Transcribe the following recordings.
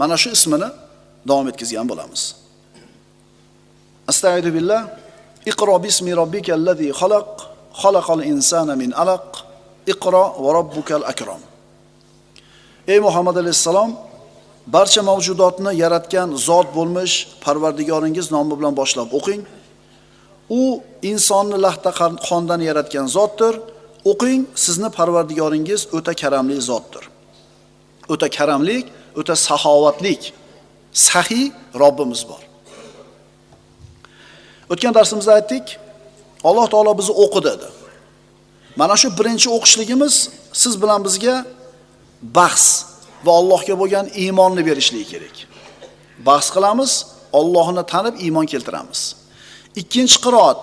mana shu ismini davom etkazgan bo'lamiz. Astagfiru billah. Iqro bismi robbikallazi xalaq, xalaqal insana min alaq. Iqro va robbukal akram. Ey Muhammad alayhissalom barcha mavjudotni yaratgan zot bo'lmish Parvardigoringiz nomi bilan boshlab o'qing. U insonni lahta qondan yaratgan zotdir. O'qing, sizni Parvardigoringiz o'ta karamli zotdir. O'ta karamlik, o'ta saxovatlik, sahiy Robbimiz bor. O'tgan darsimizda aytdik, Alloh taolo bizni o'qi dedi. Mana shu birinchi o'qishligimiz siz bilan bizga bahs va Allohga bo'lgan iymonni berishligi kerak. Bahs qilamiz, Allohni tanib iymon keltiramiz. Ikkinchi qiroat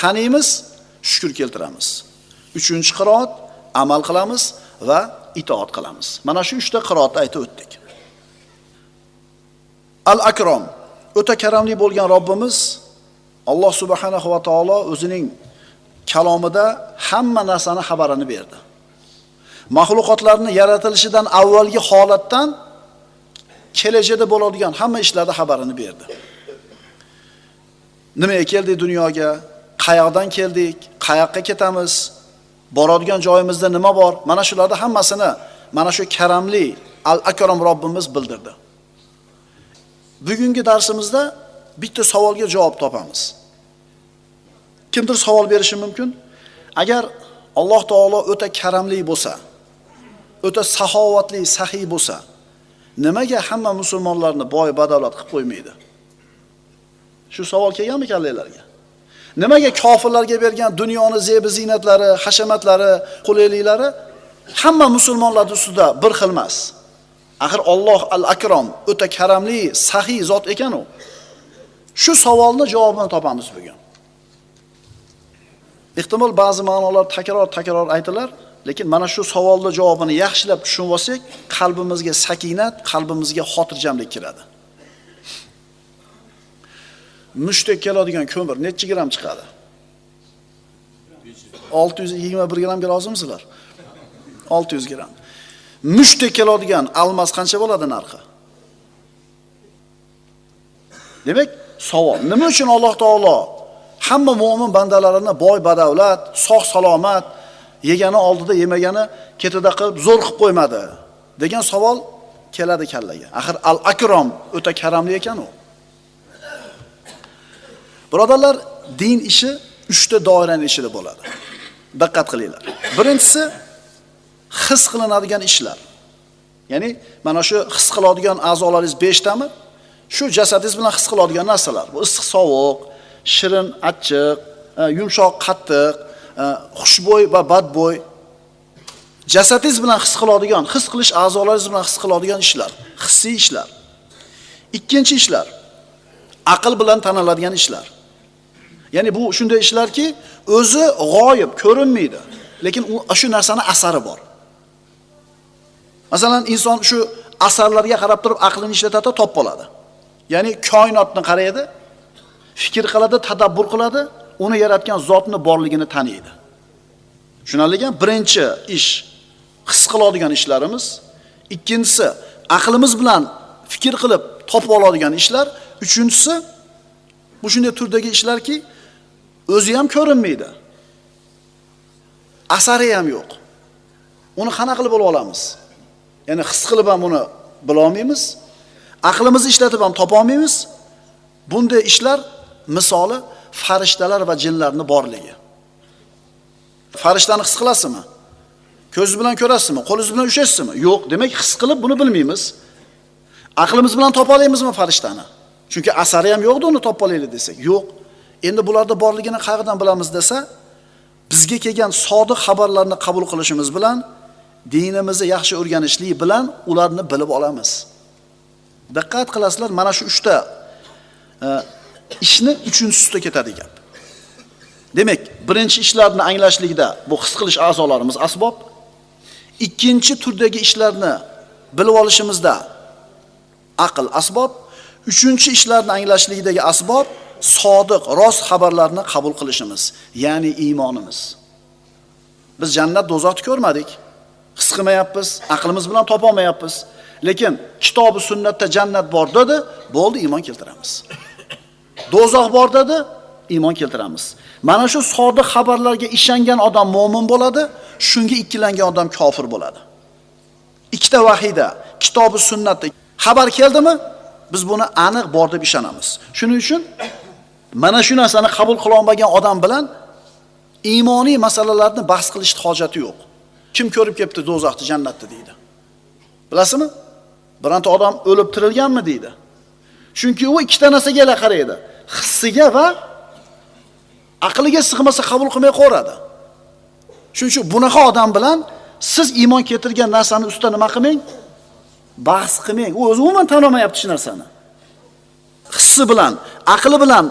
taniymiz, shukr keltiramiz. Uchinchi qiroat amal qilamiz va itoat qilamiz. Mana shu uchta qiroatni aytib o'tdik. Al-Akrom o'ta karamli bo'lgan Robbimiz Alloh subhanahu va taolo o'zining kalomida hamma narsani xabarini berdi. maxluqotlarni yaratilishidan avvalgi holatdan kelajakda bo'ladigan hamma ishlarni xabarini berdi. Nimaga keldik dunyoga? Qayoqdan keldik? Qayoqqa ketamiz? Boradigan joyimizda nima bor? Mana shularni hammasini mana shu karamli Al-Akram Robbimiz bildirdi. Bugungi darsimizda bitta savolga javob topamiz. Kimdir savol berishi mumkin? Agar Alloh taolo o'ta karamli bo'lsa, o'ta saxovatli, saxiy bo'lsa, nimaga hamma musulmonlarni boy badavlat qilib qo'ymaydi? Shu savol kelganmi kallanglarga? Nimaga kofirlarga bergan dunyoni zebi ziynatlari, hashamatlari, qulayliklari hamma musulmonlar ustida bir xil emas? Axir Alloh al-Akram o'ta karamli, saxiy zot ekan u. Shu savolni javobini topamiz bugun. Ehtimol ba'zi ma'nolar takror-takror aytilar, lekin mana shu savolni javobini yaxshilab tushunib olsak, qalbimizga sakinat, qalbimizga xotirjamlik kiradi. Mushtdek keladigan ko'mir nechi gram chiqadi? 621 gramga rozimisizlar? 600 gram. Mushtdek keladigan almas qancha bo'ladi narxi? Demak, savol, nima uchun Alloh taolo hamma mu'min bandalarini boy badavlat, sog' salomat, yegani oldida yemagani ketida qilib zo'r qilib qo'ymadi degan savol keladi kallaga. Axir al-akrom o'ta karamli ekan u. Birodarlar, din ishi 3 ta doiraning ichida bo'ladi. Diqqat qilinglar. Birinchisi his qilinadigan ishlar. Ya'ni mana shu his qiladigan a'zolaringiz 5 tami? Shu jasadingiz bilan his qiladigan narsalar. Bu issiq, sovuq, shirin, achchiq, e, yumshoq, qattiq, e, xushbo'y va badbo'y jasadingiz bilan his qiladigan, his qilish a'zolaringiz bilan his qiladigan ishlar, hissiy ishlar. Ikkinchi ishlar aql bilan tanaladigan ishlar. Ya'ni bu shunday ishlarki, o'zi g'oyib, ko'rinmaydi, lekin u shu narsani asari bor. Masalan, inson shu asarlarga qarab turib aqlini ishlatadi, topib oladi. Ya'ni koinotni qaraydi, fikr qiladi, tadabbur qiladi, uni yaratgan zotni borligini taniydi. Shunaligan birinchi ish his qiladigan ishlarimiz, ikkinchisi aqlimiz bilan fikr qilib topib oladigan ishlar, uchinchisi bu shunday turdagi ishlarki, o'zi ham ko'rinmaydi. Asari ham yo'q. Uni qanaqa qilib bilib olamiz? Ya'ni his qilib ham uni bila olmaymiz, aqlimizni ishlatib ham topa olmaymiz. Bunday ishlar misoli farishtalar va jinlarni borligi. Farishtani his qilasizmi? Ko'zingiz bilan ko'rasizmi? Qo'lingiz bilan ushlaysizmi Yo'q, demak his qilib buni bilmaymiz. Aqlimiz bilan topa olamizmi farishtani? Chunki asari ham yo'qda uni topa olaylik desak. Yo'q. Endi bularda borligini qayerdan bilamiz desa, bizga kelgan sodiq xabarlarni qabul qilishimiz bilan dinimizni yaxshi o'rganishlik bilan ularni bilib olamiz. Diqqat qilasizlar, mana shu 3 ta e, ishni uchinchisida ketadi gap. Demak, birinchi ishlarni anglashlikda bu his qilish a'zolarimiz asbob, ikkinchi turdagi ishlarni bilib olishimizda aql asbob, uchinchi ishlarni anglashlikdagi asbob sodiq, rost xabarlarni qabul qilishimiz, ya'ni iymonimiz. Biz jannat do'zaxni ko'rmadik, his qilmayapmiz, aqlimiz bilan topa olmayapmiz. lekin kitobi sunnatda jannat bor dedi, bo'ldi iymon keltiramiz. Do'zax bor dedi, iymon keltiramiz. Mana shu sodiq xabarlarga ishongan odam mo'min bo'ladi, shunga ikkilangan odam kofir bo'ladi. Ikkita vahida, kitobi sunnatda xabar keldimi, biz buni aniq bor deb ishonamiz. Shuning uchun mana shu narsani qabul qila olmagan odam bilan iymoniy masalalarni bahs qilishni hojati yo'q. Kim ko'rib kelibdi do'zaxni, jannatni deydi. Bilasizmi? Bironta odam o'lib tirilganmi deydi. Chunki u ikkita narsaga qaraydi. Hissiga va aqliga sig'masa qabul qilmay qo'radi. Shuning uchun bunaqa odam bilan siz iymon keltirgan narsani ustida nima qilmang? Bahs qilmang. U o'zi umuman tanimayapti shu narsani. Hissi bilan, aqli bilan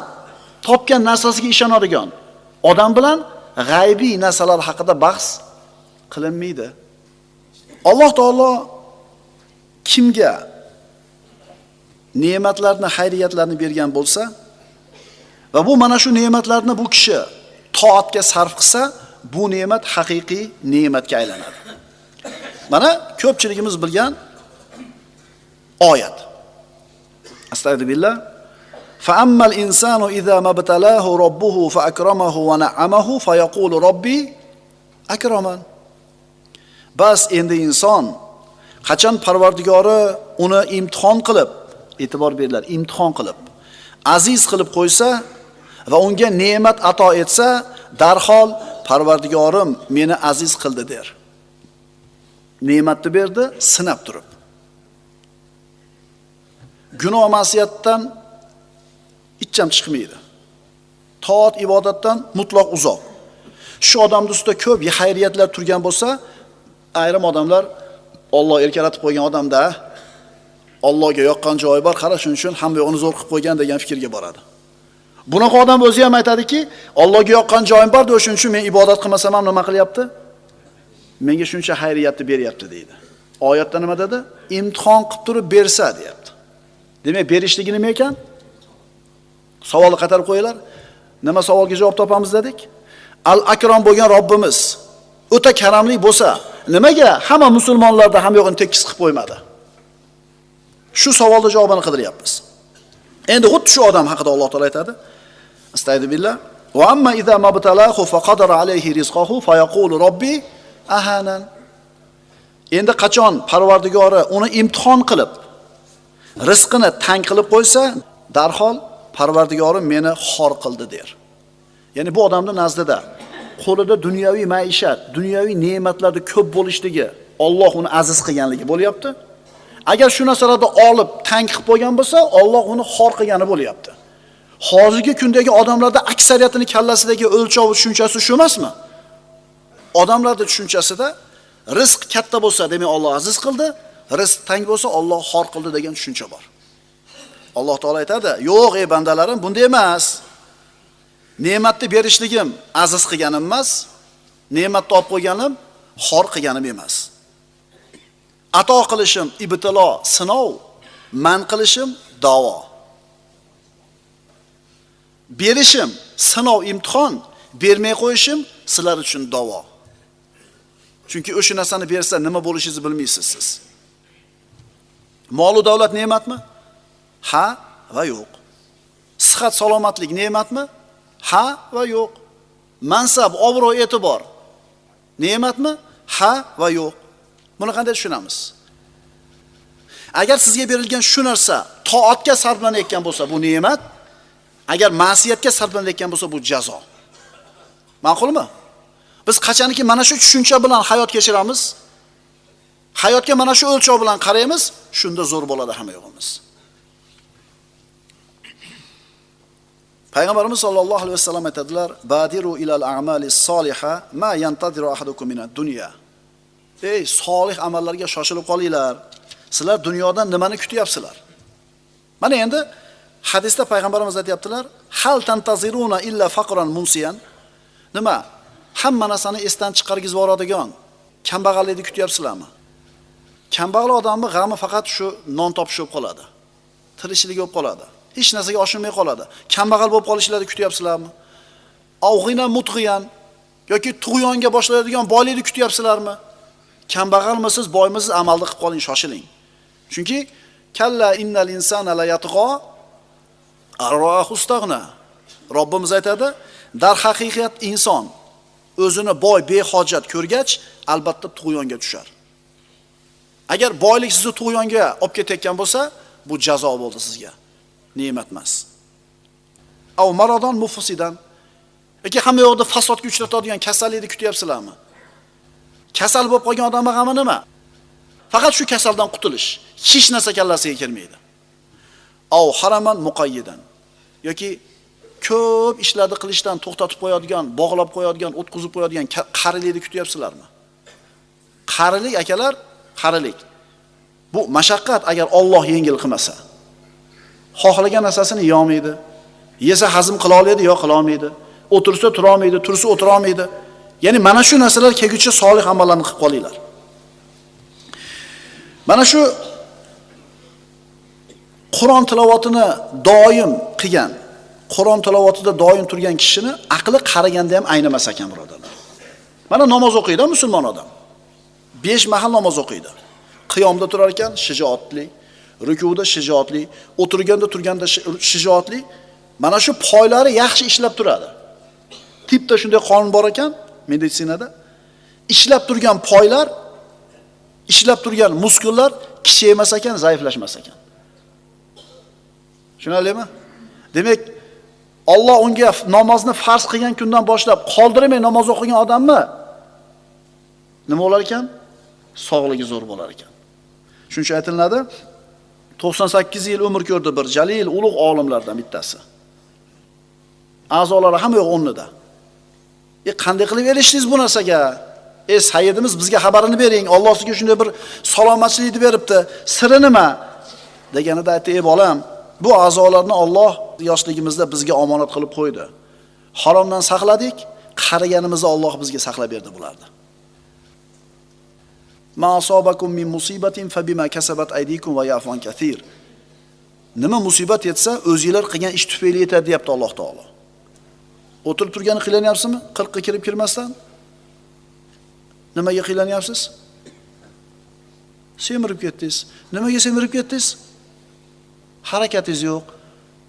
topgan narsasiga ishonadigan odam bilan g'aybiy narsalar haqida bahs qilinmaydi. Alloh taolo kimga ne'matlarni, xayriyatlarni bergan bo'lsa va bu mana shu ne'matlarni bu kishi toatga sarf qilsa, bu ne'mat haqiqiy ne'matga aylanadi. Mana ko'pchiligimiz bilgan oyat. Astagfirullah. فأما الإنسان إذا ما ابتلاه ربه فأكرمه ونعمه فيقول ربي أكرمن bas endi inson qachon parvardigori uni imtihon qilib e'tibor beringlar imtihon qilib aziz qilib qo'ysa va unga ne'mat ato etsa darhol parvardigorim meni aziz qildi der ne'matni berdi sinab turib gunoh ma'siyatdan ham chiqmaydi toat ibodatdan mutloq uzoq shu odamni ustida ko'p xayriyatlar turgan bo'lsa ayrim odamlar Alloh erkalatib qo'ygan odamda Allohga yoqqan joyi bor, qara shuning uchun hamma yo'g'ini zo'r qilib qo'ygan degan fikrga boradi. Bunaqa odam o'zi ham aytadiki, Allohga yoqqan joyim bor, deb shuning uchun men ibodat qilmasam ham nima qilyapti? Menga shuncha xayriyatni beryapti deydi. Oyatda nima dedi? Imtihon qilib turib bersa, deyapti. Demak, berishligi nima ekan? Savolni qaytarib qo'yinglar. Nima savolga javob topamiz dedik? Al-Akrom bo'lgan Robbimiz o'ta karamli bo'lsa, nimaga hamma musulmonlarda ham yo'g'ini tekis qilib qo'ymadi? Shu savolga javobini qidiryapmiz. Endi xuddi shu odam haqida Alloh taolay aytadi. Astagfirullah. Va amma idza mabtalahu faqadara alayhi rizqahu fayaqulu robbi ahanan. Endi qachon Parvardigori uni imtihon qilib rizqini tang qilib qo'ysa, darhol Parvardigorim meni xor qildi der. Ya'ni bu odamning nazdida qo'lida dunyoviy maishat, dunyoviy ne'matlarni ko'p bo'lishligi Alloh uni aziz qilganligi bo'lyapti. Agar shu narsalarni olib tang qilib qo'ygan bo'lsa, Alloh uni xor qilgani bo'lyapti. Hozirgi kundagi odamlarda aksariyatini kallasidagi o'lchov tushunchasi shu emasmi? Odamlarda tushunchasida rizq katta bo'lsa, demak Alloh aziz qildi, rizq tang bo'lsa Alloh xor qildi degan tushuncha bor. Alloh taolo aytadi: "Yo'q, ey bandalarim, bunday emas. Ne'matni berishligim aziz qilganim emas, ne'matni olib qo'yganim xor qilganim emas. Ato qilishim ibtilo, sinov, man qilishim davo. Berishim sinov, imtihon, bermay qo'yishim sizlar uchun davo. Chunki o'sha narsani bersa nima bo'lishingizni bilmaysiz siz. Mol va davlat ne'matmi? Ha va yo'q. Sihat, salomatlik ne'matmi? Ha va yo'q. Mansab, obro' e'tibor ne'matmi? Ha va yo'q. Buni qanday tushunamiz? Agar sizga berilgan shu narsa toatga sarflanayotgan bo'lsa, bu ne'mat. Agar ma'siyatga sarflanayotgan bo'lsa, bu jazo. Ma'qulmi? Biz qachoniki mana shu tushuncha bilan hayot kechiramiz, hayotga mana shu o'lchov bilan qaraymiz, shunda zo'r bo'ladi hamma yo'g'imiz. Payg'ambarimiz sollallohu alayhi vasallam aytadilar: "Badiru ilal a'mali soliha ma yantadiru ahadukum minad dunya." Ey solih amallarga shoshilib qolinglar. Sizlar dunyodan nimani kutyapsizlar? Mana endi hadisda payg'ambarimiz aytyaptilar "Hal tantaziruna illa faqran munsiyan." Nima? Hamma narsani esdan chiqargizib yuboradigan kambag'allikni kutyapsizlarmi? Kambag'al odamning g'ami faqat shu non topish bo'lib qoladi. Tirikchilik bo'lib qoladi. Hech narsaga oshirmay qoladi. Kambag'al bo'lib qolishlarni kutyapsizlarmi? Avg'ina mutg'iyan yoki tug'yonga boshlaydigan boylikni kutyapsizlarmi? Kambag'almisiz, boymisiz amalni qilib qoling, shoshiling. Chunki kalla innal insana la yatgha arrohustag'na. Robbimiz aytadi, dar haqiqat inson o'zini boy behojat ko'rgach, albatta tug'yonga tushar. Agar boylik sizni tug'yonga olib ketayotgan bo'lsa, bu jazo bo'ldi sizga. Ne'mat emas. av maradon mufsidan. Yoki hamma yoqda fasodga uchratadigan kasallikni kutyapsizlarmi? Kasal bo'lib qolgan odamga g'ami nima? Faqat shu kasaldan qutulish. Hech narsa kallasiga kirmaydi. av haraman muqayyidan. yoki ko'p ishlarni qilishdan to'xtatib qo'yadigan, bog'lab qo'yadigan, o'tkazib qo'yadigan qarilikni kutyapsizlarmi? Qarilik akalar, qarilik. Bu mashaqqat agar Alloh yengil qilmasa. Xohlagan narsasini yeyolmaydi. Yesa hazm qila oladi, yo qila olmaydi. O'tirsa tura olmaydi, tursa o'tira olmaydi. Ya'ni mana shu narsalar kelguchi solih amallarni qilib qolinglar. Mana shu Qur'on tilovatini doim qilgan, Qur'on tilovatida doim turgan kishini aqli qaraganda ham aynamas ekan, birodarlar. Mana namoz o'qiydi musulmon odam. 5 mahal namoz o'qiydi. Qiyomda turar ekan, shijoatli, rukuda shijoatli, o'tirganda turganda shijoatli. Mana shu poylari yaxshi ishlab turadi. Tipda shunday qonun bor ekan meditsinada. Ishlab turgan poylar, ishlab turgan muskullar kichaymas ekan, zaiflashmas ekan. Tushunarlimi? Demak, Alloh unga namozni farz qilgan kundan boshlab qoldirmay namoz o'qigan odammi nima bo'lar ekan? Sog'ligi zo'r bo'lar ekan. Shuning uchun aytiladi, 98 yil umr ko'rdi bir jalil ulug' olimlardan bittasi. A'zolari hamma yo'q o'rnida. E qanday qilib erishdingiz bu narsaga? E sayyidimiz bizga xabarini bering. Alloh sizga shunday bir salomatchilikni beribdi. Siri nima? deganida aytdi, "Ey bolam, Bu a'zolarni Alloh yoshligimizda bizga omonat qilib qo'ydi. Haromdan saqladik, qariganimizda Alloh bizga saqlab berdi bularni. Ma asobakum min musibatin fa bima kasabat aydikum va yafun kathir. Nima musibat yetsa, o'zingizlar qilgan ish tufayli yetadi, deyapti Alloh taolo. O'tirib turgani qiylanyapsizmi? 40 ga kirib kirmasdan? Nimaga qiylanyapsiz? Semirib ketdingiz. Nimaga semirib ketdingiz? harakatingiz yo'q.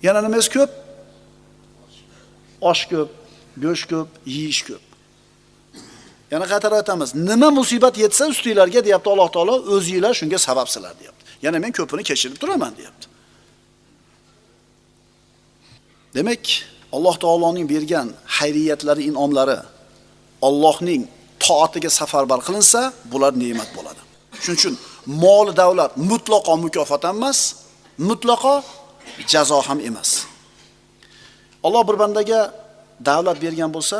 Yana nimangiz ko'p? Osh ko'p, go'sht ko'p, yeyish ko'p. Yana qaytarib aytamiz, nima musibat yetsa ustinglarga deyapti Alloh taolo, o'zingizlar shunga sababsizlar deyapti. Yana men ko'pini kechirib turaman deyapti. Demak, Alloh taoloning bergan xayriyatlari, in'omlari Allohning toatiga safarbar qilinsa, bular ne'mat bo'ladi. Shuning uchun mol davlat mutlaqo mukofot emas, mutlaqo jazo ham emas. Alloh bir bandaga davlat bergan bo'lsa,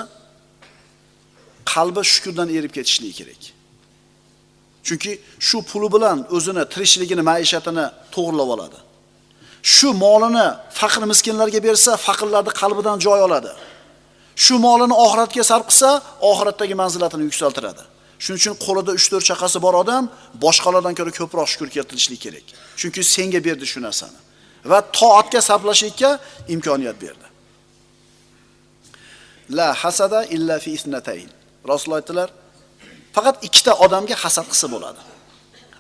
qalbi shukurdan erib ketishligi kerak. Chunki shu puli bilan o'zini tirikchiligini, maishatini to'g'rilab oladi. Shu molini faqir miskinlarga bersa, faqirlarni qalbidan joy oladi. Shu molini oxiratga sarf qilsa, oxiratdagi manzilatini yuksaltiradi. Shuning uchun qo'lida 3-4 chaqasi bor odam boshqalardan ko'ra ko'proq shukr keltirishlik kerak. Chunki senga berdi shu narsani va toatga sarflashlikka imkoniyat berdi. La hasada illa fi isnatayn. Rasululloh aytdilar, faqat ikkita odamga hasad qilsa bo'ladi.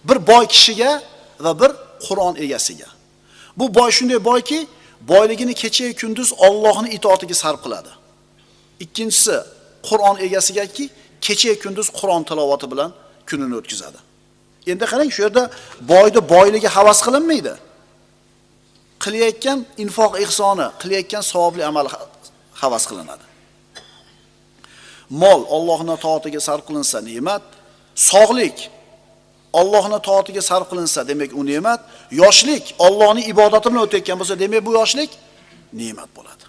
Bir boy kishiga va bir Qur'on egasiga. Bu boy shunday boyki, boyligini kecha kunduz Allohning itoatiga sarf qiladi. Ikkinchisi Qur'on egasigaki, kecha kunduz Qur'on tilovati bilan kunini o'tkazadi. Endi qarang, shu yerda boyni boyligi havas qilinmaydi. Qilayotgan infoq ihsoni, qilayotgan savobli amal havas qilinadi. Mol Allohning toatiga sarf qilinsa ne'mat, sog'lik Allohning toatiga sarf qilinsa, demak u ne'mat, yoshlik Allohning ibodati bilan o'tayotgan bo'lsa, demak bu yoshlik ne'mat bo'ladi.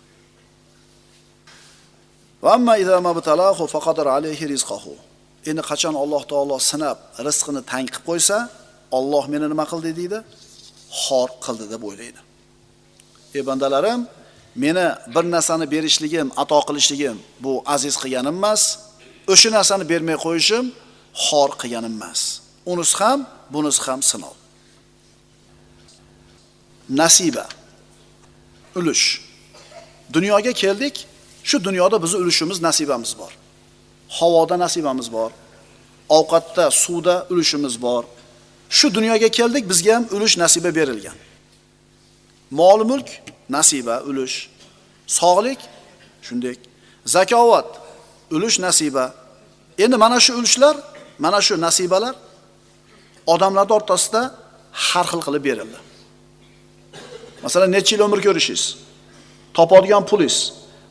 Va amma idza mabtalahu faqadara alayhi rizqahu. Endi qachon Alloh taolo sinab rizqini tang qilib qo'ysa, Alloh meni nima qildi deydi? Xor qildi deb o'ylaydi. Ey bandalarim, meni bir narsani berishligim, ato qilishligim bu aziz qilganim emas, o'sha narsani bermay qo'yishim xor qilganim emas. Unisi ham, bunisi ham sinov. Nasiba. Ulush. Dunyoga keldik, Shu dunyoda bizning ulushimiz, nasibamiz bor. Havoda nasibamiz bor. Ovqatda, suvda ulushimiz bor. shu dunyoga keldik, bizga ham ulush nasiba berilgan. Mol mulk nasiba, ulush. Sog'lik shunday. Zakovat ulush nasiba. Endi mana shu ulushlar, mana shu nasibalar odamlar o'rtasida har xil qilib berildi. Masalan, necha yil umr ko'rishingiz, topadigan pulingiz,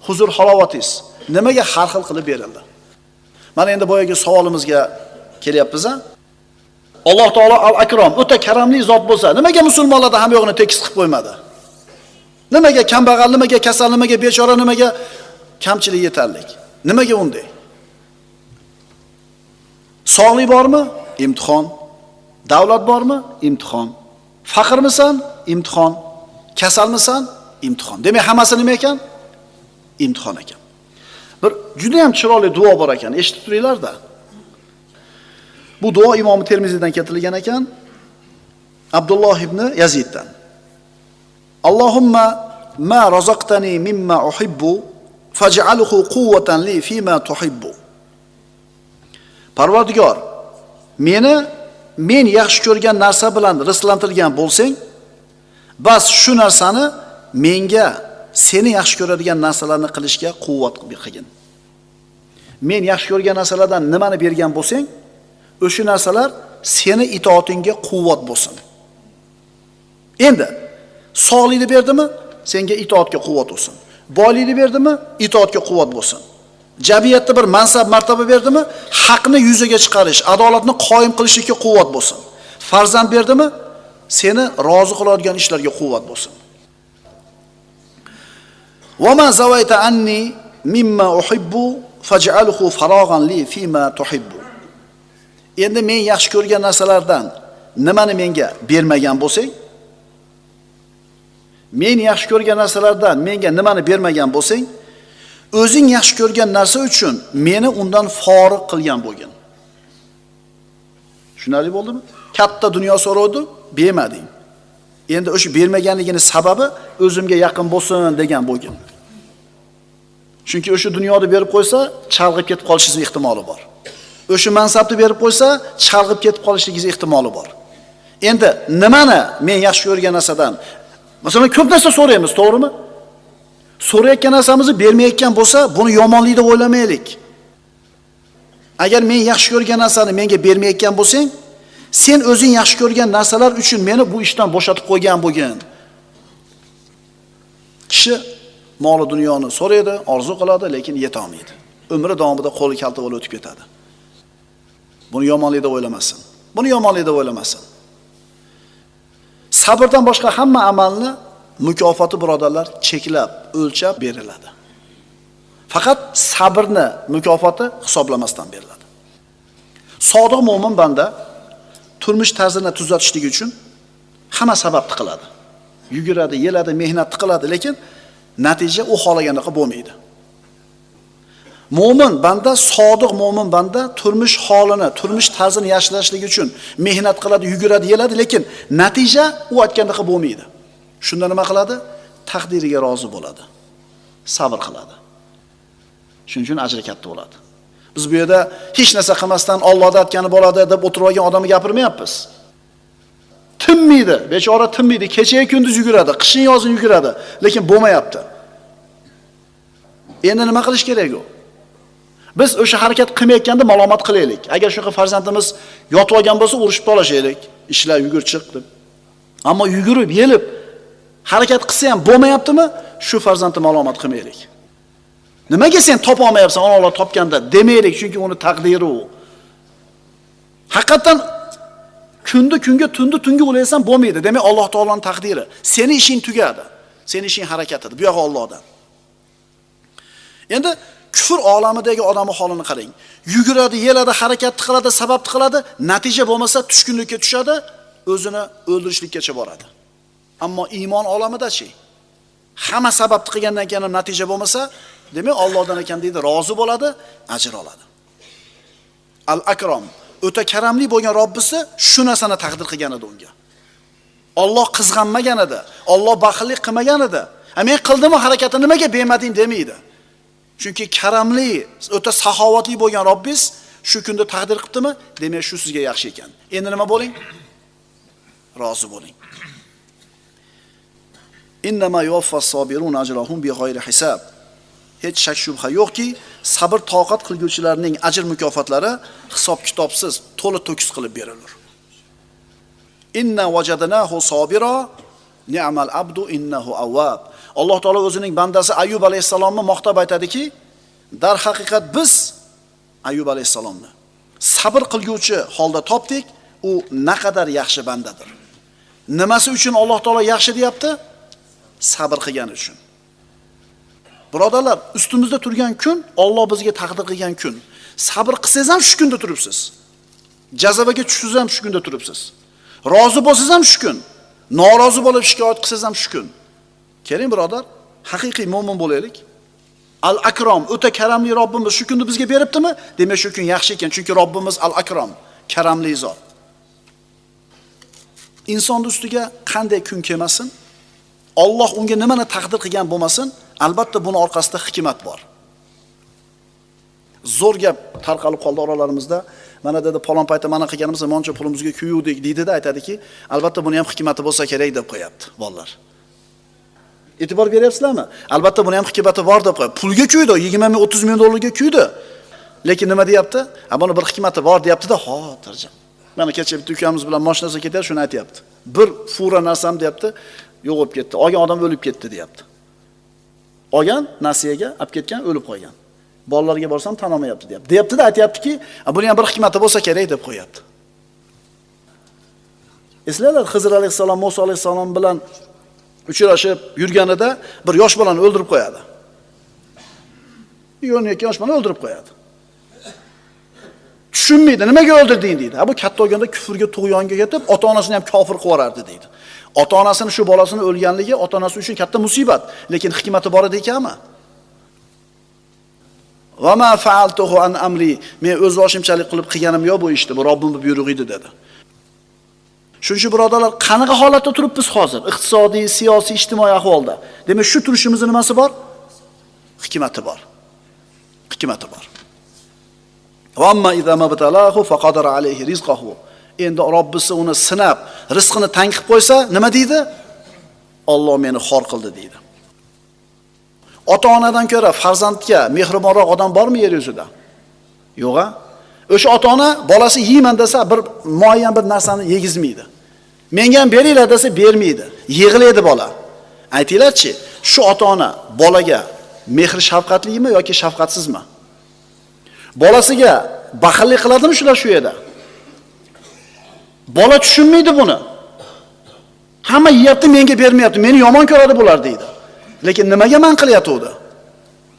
huzur halovatingiz nimaga har xil qilib berildi? Mana endi boyagi savolimizga kelyapmiz a? Alloh taolo al-akrom, o'ta karamli zot bo'lsa, nimaga musulmonlarda ham yo'g'ini tekis qilib qo'ymadi? Nimaga kambag'al, nimaga kasal, nimaga bechora, nimaga kamchilik yetarlik? Nimaga unday? Sog'lik bormi? Imtihon. Davlat bormi? Imtihon. Faqirmisan? Imtihon. Kasalmisan? Imtihon. Demak, hammasi nima ekan? Imtihon ekan. Bir juda ham chiroyli duo bor ekan, eshitib turinglar-da. Bu duo Imom Termiziydan keltirilgan ekan. Abdulloh ibn Yaziddan. Allohumma ma razaqtani mimma uhibbu faj'alhu quwwatan li fima tuhibbu. Parvardigor, meni men yaxshi ko'rgan narsa bilan rizqlantirgan bo'lsang, bas shu narsani menga seni yaxshi ko'radigan narsalarni qilishga quvvat qilgin. Men yaxshi ko'rgan narsalardan nimani bergan bo'lsang, o'sha narsalar seni itoatingga quvvat bo'lsin. Endi sog'likni berdimi? Senga itoatga quvvat bo'lsin. Boylikni berdimi? Itoatga quvvat bo'lsin. Jamiyatda bir mansab, martaba berdimi? Haqni yuzaga chiqarish, adolatni qoyim qilishga quvvat bo'lsin. Farzand berdimi? Seni rozi qiladigan ishlarga quvvat bo'lsin. Va ma anni mimma uhibbu faj'alhu faraghan li fima tuhibbu. Endi men yaxshi ko'rgan narsalardan nimani menga bermagan bo'lsang, men yaxshi ko'rgan narsalardan menga nimani bermagan bo'lsang, o'zing yaxshi ko'rgan narsa uchun meni undan foriq qilgan bo'lgin. Tushunarli bo'ldimi? Katta dunyo so'rovdi, bermading. Endi o'sha bermaganligini sababi o'zimga yaqin bo'lsin degan bo'lgin. Chunki o'sha dunyoni berib qo'ysa, chalg'ib ketib qolishingiz ehtimoli bor. O'sha mansabni berib qo'ysa, chalg'ib ketib qolishligingiz ehtimoli bor. Endi nimani men yaxshi ko'rgan narsadan Masalan, ko'p narsa so'raymiz, to'g'rimi? So'rayotgan narsamizni bermayotgan bo'lsa, buni yomonlik deb o'ylamaylik. Agar men yaxshi ko'rgan narsani menga bermayotgan bo'lsang, sen o'zing yaxshi ko'rgan narsalar uchun meni bu ishdan bo'shatib qo'ygan bo'lgin. Kishi moli dunyoni so'raydi, orzu qiladi, lekin yeta olmaydi. Umri davomida qo'li kalta bo'lib o'tib ketadi. Buni yomonlik deb o'ylamasin. Buni yomonlik deb o'ylamasin. Sabrdan boshqa hamma amalni mukofoti birodarlar cheklab, o'lchab beriladi. Faqat sabrni mukofoti hisoblamasdan beriladi. Sodiq mo'min banda turmush tarzini tuzatishlik uchun hamma sababni qiladi. Yuguradi, yeladi, mehnatni qiladi, lekin natija u xohlaganiga bo'lmaydi. Mo'min banda, sodiq mo'min banda turmush holini, turmush tarzini yaxshilashlik uchun mehnat qiladi, yuguradi, yeladi, lekin natija u aytgandaqa bo'lmaydi. Shunda nima qiladi? Taqdiriga rozi bo'ladi. Sabr qiladi. Shuning uchun ajri katta bo'ladi. Biz bu yerda hech narsa qilmasdan Allohda aytgani bo'ladi deb o'tirib olgan odamni gapirmayapmiz. Tinmaydi, bechora tinmaydi, kechayu kunduz yuguradi, qishin yozin yuguradi, lekin bo'lmayapti. Endi nima qilish kerak u? Biz o'sha harakat qilmayotganda malomat qilaylik. Agar shunaqa farzandimiz yotib olgan bo'lsa, urishib tolashaylik. Ishlar yugur chiq deb. Ammo yugurib, yelib harakat qilsa ham bo'lmayaptimi? Shu farzandni malomat qilmaylik. Nimaga sen topa olmayapsan, Alloh topganda demaylik, chunki uni taqdiri u. Haqiqatan kunni kunga, tunni tunga o'laysan bo'lmaydi. Demak, Alloh taoloning taqdiri. Seni ishing tugadi. Seni ishing harakatidir. Bu yo'q Allohdan. Endi kufr olamidagi odamni holini qarang. Yuguradi, yeladi, harakat qiladi, sabab qiladi, natija bo'lmasa tushkunlikka tushadi, o'zini o'ldirishlikkacha boradi. Ammo iymon olamidachi? Hamma sababni qilgandan keyin ham natija bo'lmasa, demak Allohdan ekan deydi, rozi bo'ladi, ajr oladi. al akrom o'ta karamli bo'lgan Robbisi shu narsani taqdir qilgan edi unga. Alloh qizg'anmagan edi, Alloh baxillik qilmagan edi. Men qildimmi harakatni nimaga bermading demaydi. Chunki karamli, o'ta saxovatli bo'lgan Robbingiz shu kunda taqdir qilibdimi? Demak, shu sizga yaxshi ekan. Endi nima bo'ling? rozi bo'ling. Innama yuwaffas sabirun ajrahum bighayri hisab. Hech shak shubha yo'qki, sabr toqat qilguvchilarning ajr mukofotlari hisob kitobsiz, to'la to'kis qilib berilur. Inna wajadnahu sabira ni'mal abdu innahu awwab. Alloh taolo o'zining bandasi Ayyub alayhisalomni maqtab aytadiki, dar haqiqat biz Ayyub alayhisalomni sabr qilguvchi holda topdik, u naqadar yaxshi bandadir. Nimasi uchun Alloh taolo yaxshi deyapti? Sabr qilgani uchun. Birodarlar, ustimizda turgan kun Alloh bizga taqdir qilgan kun. Sabr qilsangiz ham shu kunda turibsiz. Jazavaga tushsangiz ham shu kunda turibsiz. Rozi bo'lsangiz ham shu kun. Norozi bo'lib shikoyat qilsangiz ham shu kun. Keling birodar, haqiqiy mo'min bo'laylik. Al Akrom, o'ta karamli Robbimiz shu kunni bizga beribdimi? Demak, shu kun yaxshi ekan, chunki Robbimiz Al Akrom, karamli zot. Insonning ustiga qanday kun kelmasin, Alloh unga nimani taqdir qilgan bo'lmasin, albatta buni orqasida hikmat bor. Zo'r gap tarqalib qoldi oralarimizda. Mana dedi palon paytda mana qilganimiz moncha pulimizga kuyuvdik deydida aytadiki, albatta buni ham hikmati bo'lsa kerak deb qo'yapti, bolalar. E'tibor beryapsizlarmi? Albatta buni ham hikmati bor deb qo'yib Pulga kuydi, 20 ming, 30 ming dollarga kuydi. Lekin nima deyapti? Ha, buni bir hikmati bor deyapti-da, xotirjam. Mana kecha bitta ukamiz bilan mashinasi ketyapti, shuni aytyapti. Bir fura narsam deyapti, yo'q bo'lib ketdi. Olgan odam o'lib ketdi deyapti. Olgan nasiyaga olib ketgan, o'lib qolgan. Bolalarga borsam tan olmayapti deyapti. Deyapti-da, aytyaptiki, buni ham bir hikmati bo'lsa kerak deb qo'yapti. Eslaylar, Xizr alayhisalom Musa alayhisalom bilan uchrashib yurganida bir yosh bolani o'ldirib qo'yadi. 12 yosh bolani o'ldirib qo'yadi. Tushunmaydi, nimaga o'ldirding deydi. Bu katta bo'lganda kufrga tug'yonga ketib, ota-onasini ham kofir qilib yuborardi deydi. Ota-onasini shu bolasini o'lganligi ota-onasi uchun katta musibat, lekin hikmati bor edi ekanmi? Va ma fa'altuhu an amri. Men o'z boshimchalik qilib qilganim yo'q bu ishni, bu robbimni buyrug'i edi dedi. Shuning uchun birodarlar, qanaqa holatda turibmiz hozir? Iqtisodiy, siyosiy, ijtimoiy ahvolda. Demak, shu turishimizning nimasi bor? Hikmati bor. Hikmati bor. Va amma idza mabtalahu faqadara alayhi rizqahu. Endi Robbisi uni sinab, rizqini tang qilib qo'ysa, nima deydi? Alloh meni xor qildi deydi. Ota-onadan ko'ra farzandga mehribonroq odam bormi yer yuzida? Yo'q-a? O'sha ota-ona bolasi yeyman desa, bir muayyan bir narsani yegizmaydi. Menga ham beringlar desa bermaydi. Yig'laydi bola. Aytinglarchi, shu ota-ona bolaga mehr shafqatlimi yoki shafqatsizmi? Bolasiga baxillik qiladimi shular shu yerda? Bola tushunmaydi buni. Hamma yeyapti, menga bermayapti, meni yomon ko'radi bular deydi. Lekin nimaga man qilyapti?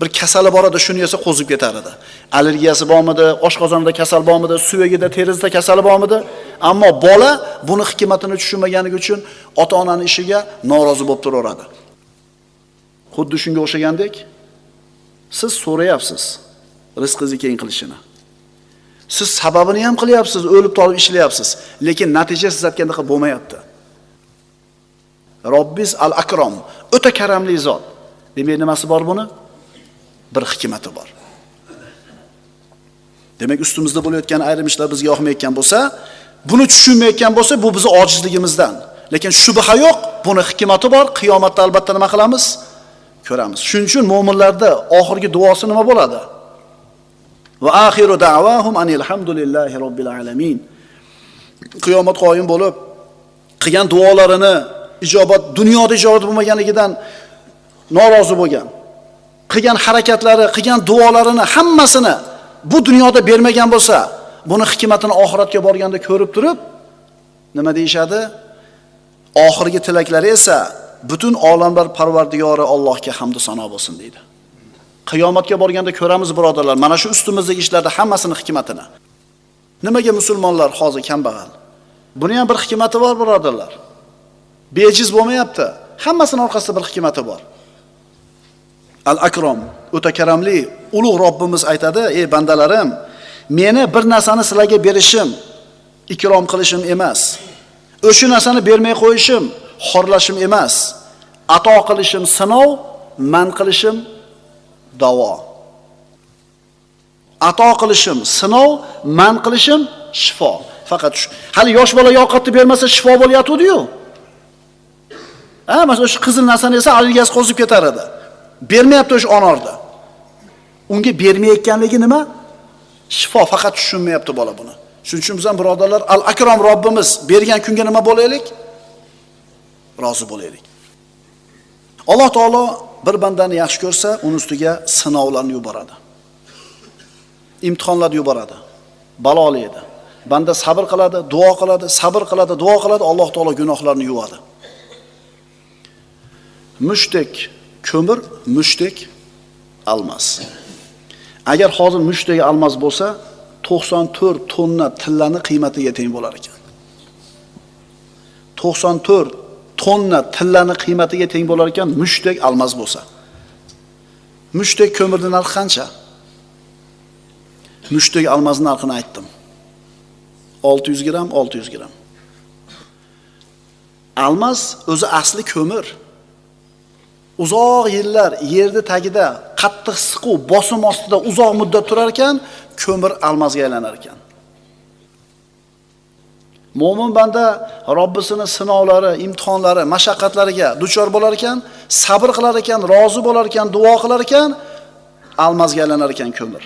Bir kasali bor edi, shuni yesa qo'zib ketar edi. Allergiyasi bormidi, oshqozonida kasal bormidi, suyagida, terisida kasali bormidi? Ammo bola buni hikmatini tushunmaganligi uchun ota onani ishiga norozi bo'lib turaveradi. Xuddi shunga o'xshagandek, siz so'rayapsiz rizqingizni keng qilishini. Siz sababini ham qilyapsiz, o'lib tolib ishlayapsiz, lekin natija siz aytgandaqa bo'lmayapti. Robbiz al-Akrom, o'ta karamli zot. Demak, nimasi bor buni? Bir hikmati bor. Demak, ustimizda bo'layotgan ayrim ishlar bizga yoqmayotgan bo'lsa, buni tushunmayotgan bo'lsa, bu bizning ojizligimizdan. Lekin shubha yo'q, buni hikmati bor. Qiyomatda albatta nima qilamiz? Ko'ramiz. Shuning uchun mo'minlarni oxirgi duosi nima bo'ladi? Va axiru da'vahum anil hamdulillahi robbil alamin. Qiyomat qoyim bo'lib qilgan duolarini ijobat dunyoda ijobat bo'lmaganligidan norozi bo'lgan. Qilgan harakatlari, qilgan duolarini hammasini bu dunyoda bermagan bo'lsa, buni hikmatini oxiratga borganda ko'rib turib, nima deyshadi? Oxirgi tilaklari esa butun olamlar parvardigori Allohga hamd va sano bo'lsin deydi. Qiyomatga borganda ko'ramiz birodarlar, mana shu ustimizdagi ishlarda hammasini hikmatini. Nimaga musulmonlar hozir kambag'al? Buni ham bir hikmati bor birodarlar. Bejiz bo'lmayapti. Hammasini orqasida bir hikmati bor. Al-Akrom, o'ta karamli, ulug' Robbimiz aytadi: "Ey bandalarim, meni bir narsani sizlarga berishim, ikrom qilishim emas. O'sha narsani bermay qo'yishim, xorlashim emas. Ato qilishim sinov, man qilishim davo. Ato qilishim sinov, man qilishim shifo. Faqat shu. Hali yosh bola yoqatni bermasa shifo bo'layotdi-yu. Ha, mana shu qizil narsani esa allergiyasi qo'zib ketar edi. Bermayapti o'sha onorda. Unga bermayotganligi nima? Shifo faqat tushunmayapti bola buni. Shuning uchun biz ham birodarlar, al-akram Robbimiz bergan kunga nima bo'laylik? Rozi bo'laylik. Alloh taolo bir bandani yaxshi ko'rsa, uning ustiga sinovlarni yuboradi. Imtihonlarni yuboradi. Balolaydi. Banda sabr qiladi, duo qiladi, sabr qiladi, duo qiladi, Alloh taolo gunohlarni yuvadi. Mushdek ko'mir, mushdek almas. Agar hozir mushdek almas bo'lsa, 94 tonna tillani qiymatiga teng bo'lar ekan. 94 tonna tillani qiymatiga teng bo'lar ekan mushdek almas bo'lsa. Mushdek ko'mirni narxi qancha? Mushdek almasning narxini aytdim. 600 gram, 600 gram. Almas o'zi asli ko'mir. Uzoq yillar yerni tagida qattiq siquv bosim ostida uzoq muddat turar ekan, ko'mir almazga aylanar ekan. Mo'min banda Robbisini sinovlari, imtihonlari, mashaqqatlariga duchor bo'lar ekan, sabr qilar ekan, rozi bo'lar ekan, duo qilar ekan, almazga aylanar ekan ko'mir.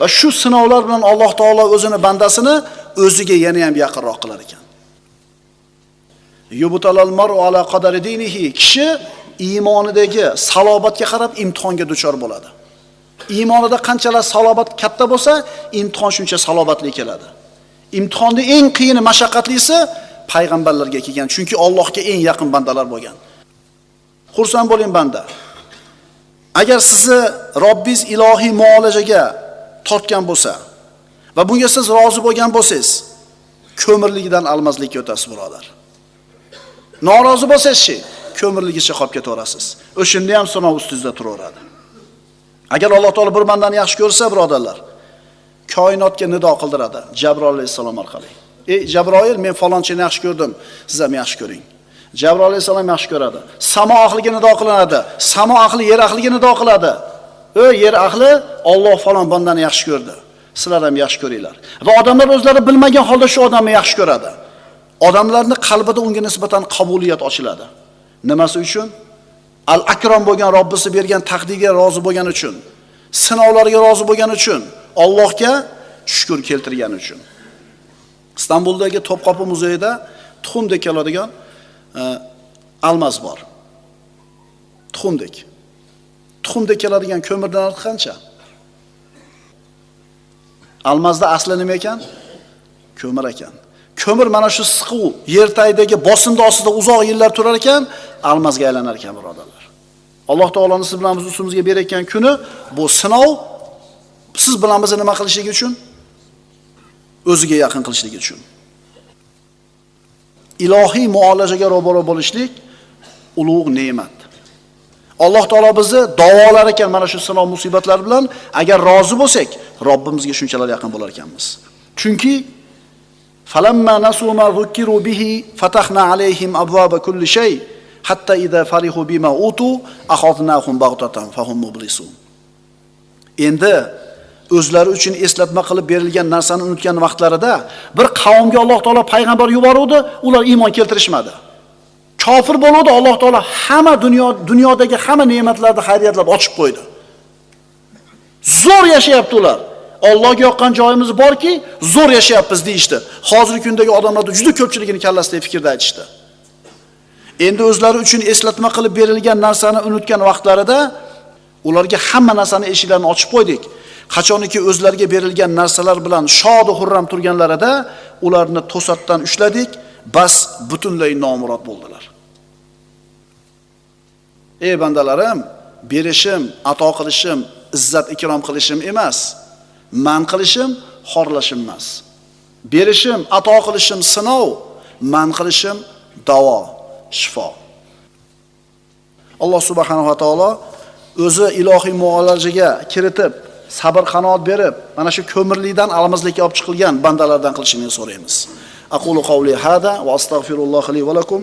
Va shu sinovlar bilan Alloh taolo o'zini bandasini o'ziga yana ham yaqinroq qilar ekan. Ala qadari dinihi kishi iymonidagi salobatga qarab imtihonga duchor bo'ladi. Iymonida qanchalar salobat katta bo'lsa, imtihon shuncha salobatli keladi. Imtihonni eng qiyini, mashaqqatlisi payg'ambarlarga kelgan, chunki Allohga eng yaqin bandalar bo'lgan. Xursand bo'ling banda. Agar sizni Robbingiz ilohiy muolajaga tortgan bo'lsa va bunga siz rozi bo'lgan bo'lsangiz, ko'mirligidan almazlikka o'tasiz, birodar. Norozi bo'lsangiz-chi, ko'mirligicha qolib ketaverasiz. O'shunda ham sinov ustingizda turaveradi. Agar Alloh taolo bir bandani yaxshi ko'rsa, birodarlar, koinotga nido qildiradi Jabroil alayhisalom orqali. Ey Jabroil, men falonchini yaxshi ko'rdim, siz ham yaxshi ko'ring. Jabroil alayhisalom yaxshi ko'radi. Samo ahliga nido qilinadi. Samo ahli yer ahliga nido qiladi. Ey yer ahli, Alloh falon bandani yaxshi ko'rdi. Sizlar ham yaxshi ko'ringlar. Va odamlar o'zlari bilmagan holda shu odamni yaxshi ko'radi. Odamlarning qalbida unga nisbatan qabuliyat ochiladi. Nimasi uchun? Al-Akram bo'lgan Robbisi bergan taqdirga rozi bo'lgani uchun, sinovlarga rozi bo'lgani uchun, Allohga shukr keltirgani uchun. Istanbuldagi Topqopi muzeyida tuxumdek keladigan e, bor. Tuxumdek. Tuxumdek keladigan ko'mirdan narxi qancha? Almazda asli nima ekan? Ko'mir ekan. Ko'mir mana shu siquv yer tagidagi bosimda ostida uzoq yillar turar ekan, almazga aylanar ekan, birodarlar. Alloh taoloni siz bilan biz ustimizga berayotgan kuni bu sinov siz bilan bizni nima qilishligi uchun? O'ziga yaqin qilishligi uchun. Ilohiy muolajaga ro'baro bo'lishlik ulug' ne'mat. Alloh taolo bizni davolar ekan mana shu sinov musibatlar bilan agar rozi bo'lsak, Robbimizga shunchalar yaqin bo'lar ekanmiz. Chunki falamma nasu ma zukiru bihi fatahna alayhim abwaba kulli shay hatta ida farihu bima utu akhadnahum baghtatan fahum mublisun. Endi o'zlari uchun eslatma qilib berilgan narsani unutgan vaqtlarida bir qavmga Alloh taolo payg'ambar yuboruvdi, ular iymon keltirishmadi. Kofir bo'luvdi Alloh taolo hamma dunyo dunyodagi hamma ne'matlarni xayriyatlab ochib qo'ydi. Zo'r yashayapti ular. Allohga yoqqan joyimiz borki, zo'r yashayapmiz deyishdi. Hozirgi kundagi odamlarni juda ko'pchiligini kallasidagi fikrda aytishdi. Endi o'zlari uchun eslatma qilib berilgan narsani unutgan vaqtlarida ularga hamma narsani eshiklarini ochib qo'ydik. Qachoniki o'zlariga berilgan narsalar bilan shod va turganlarida ularni to'satdan ushladik, bas butunlay nomurod bo'ldilar. Ey bandalarim, berishim, ato qilishim, izzat ikrom qilishim emas, man qilishim, xorlashim emas. Berishim, ato qilishim sinov, man qilishim davo, shifo. Alloh subhanahu va taolo o'zi ilohiy muolajaga kiritib, sabr qanoat berib, mana shu ko'mirlikdan alamizlikka olib chiqilgan bandalardan qilishini so'raymiz. Aqulu qawli hada va astagfirulloh li va lakum.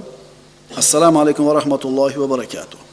Assalomu alaykum va rahmatullohi va barakatuh.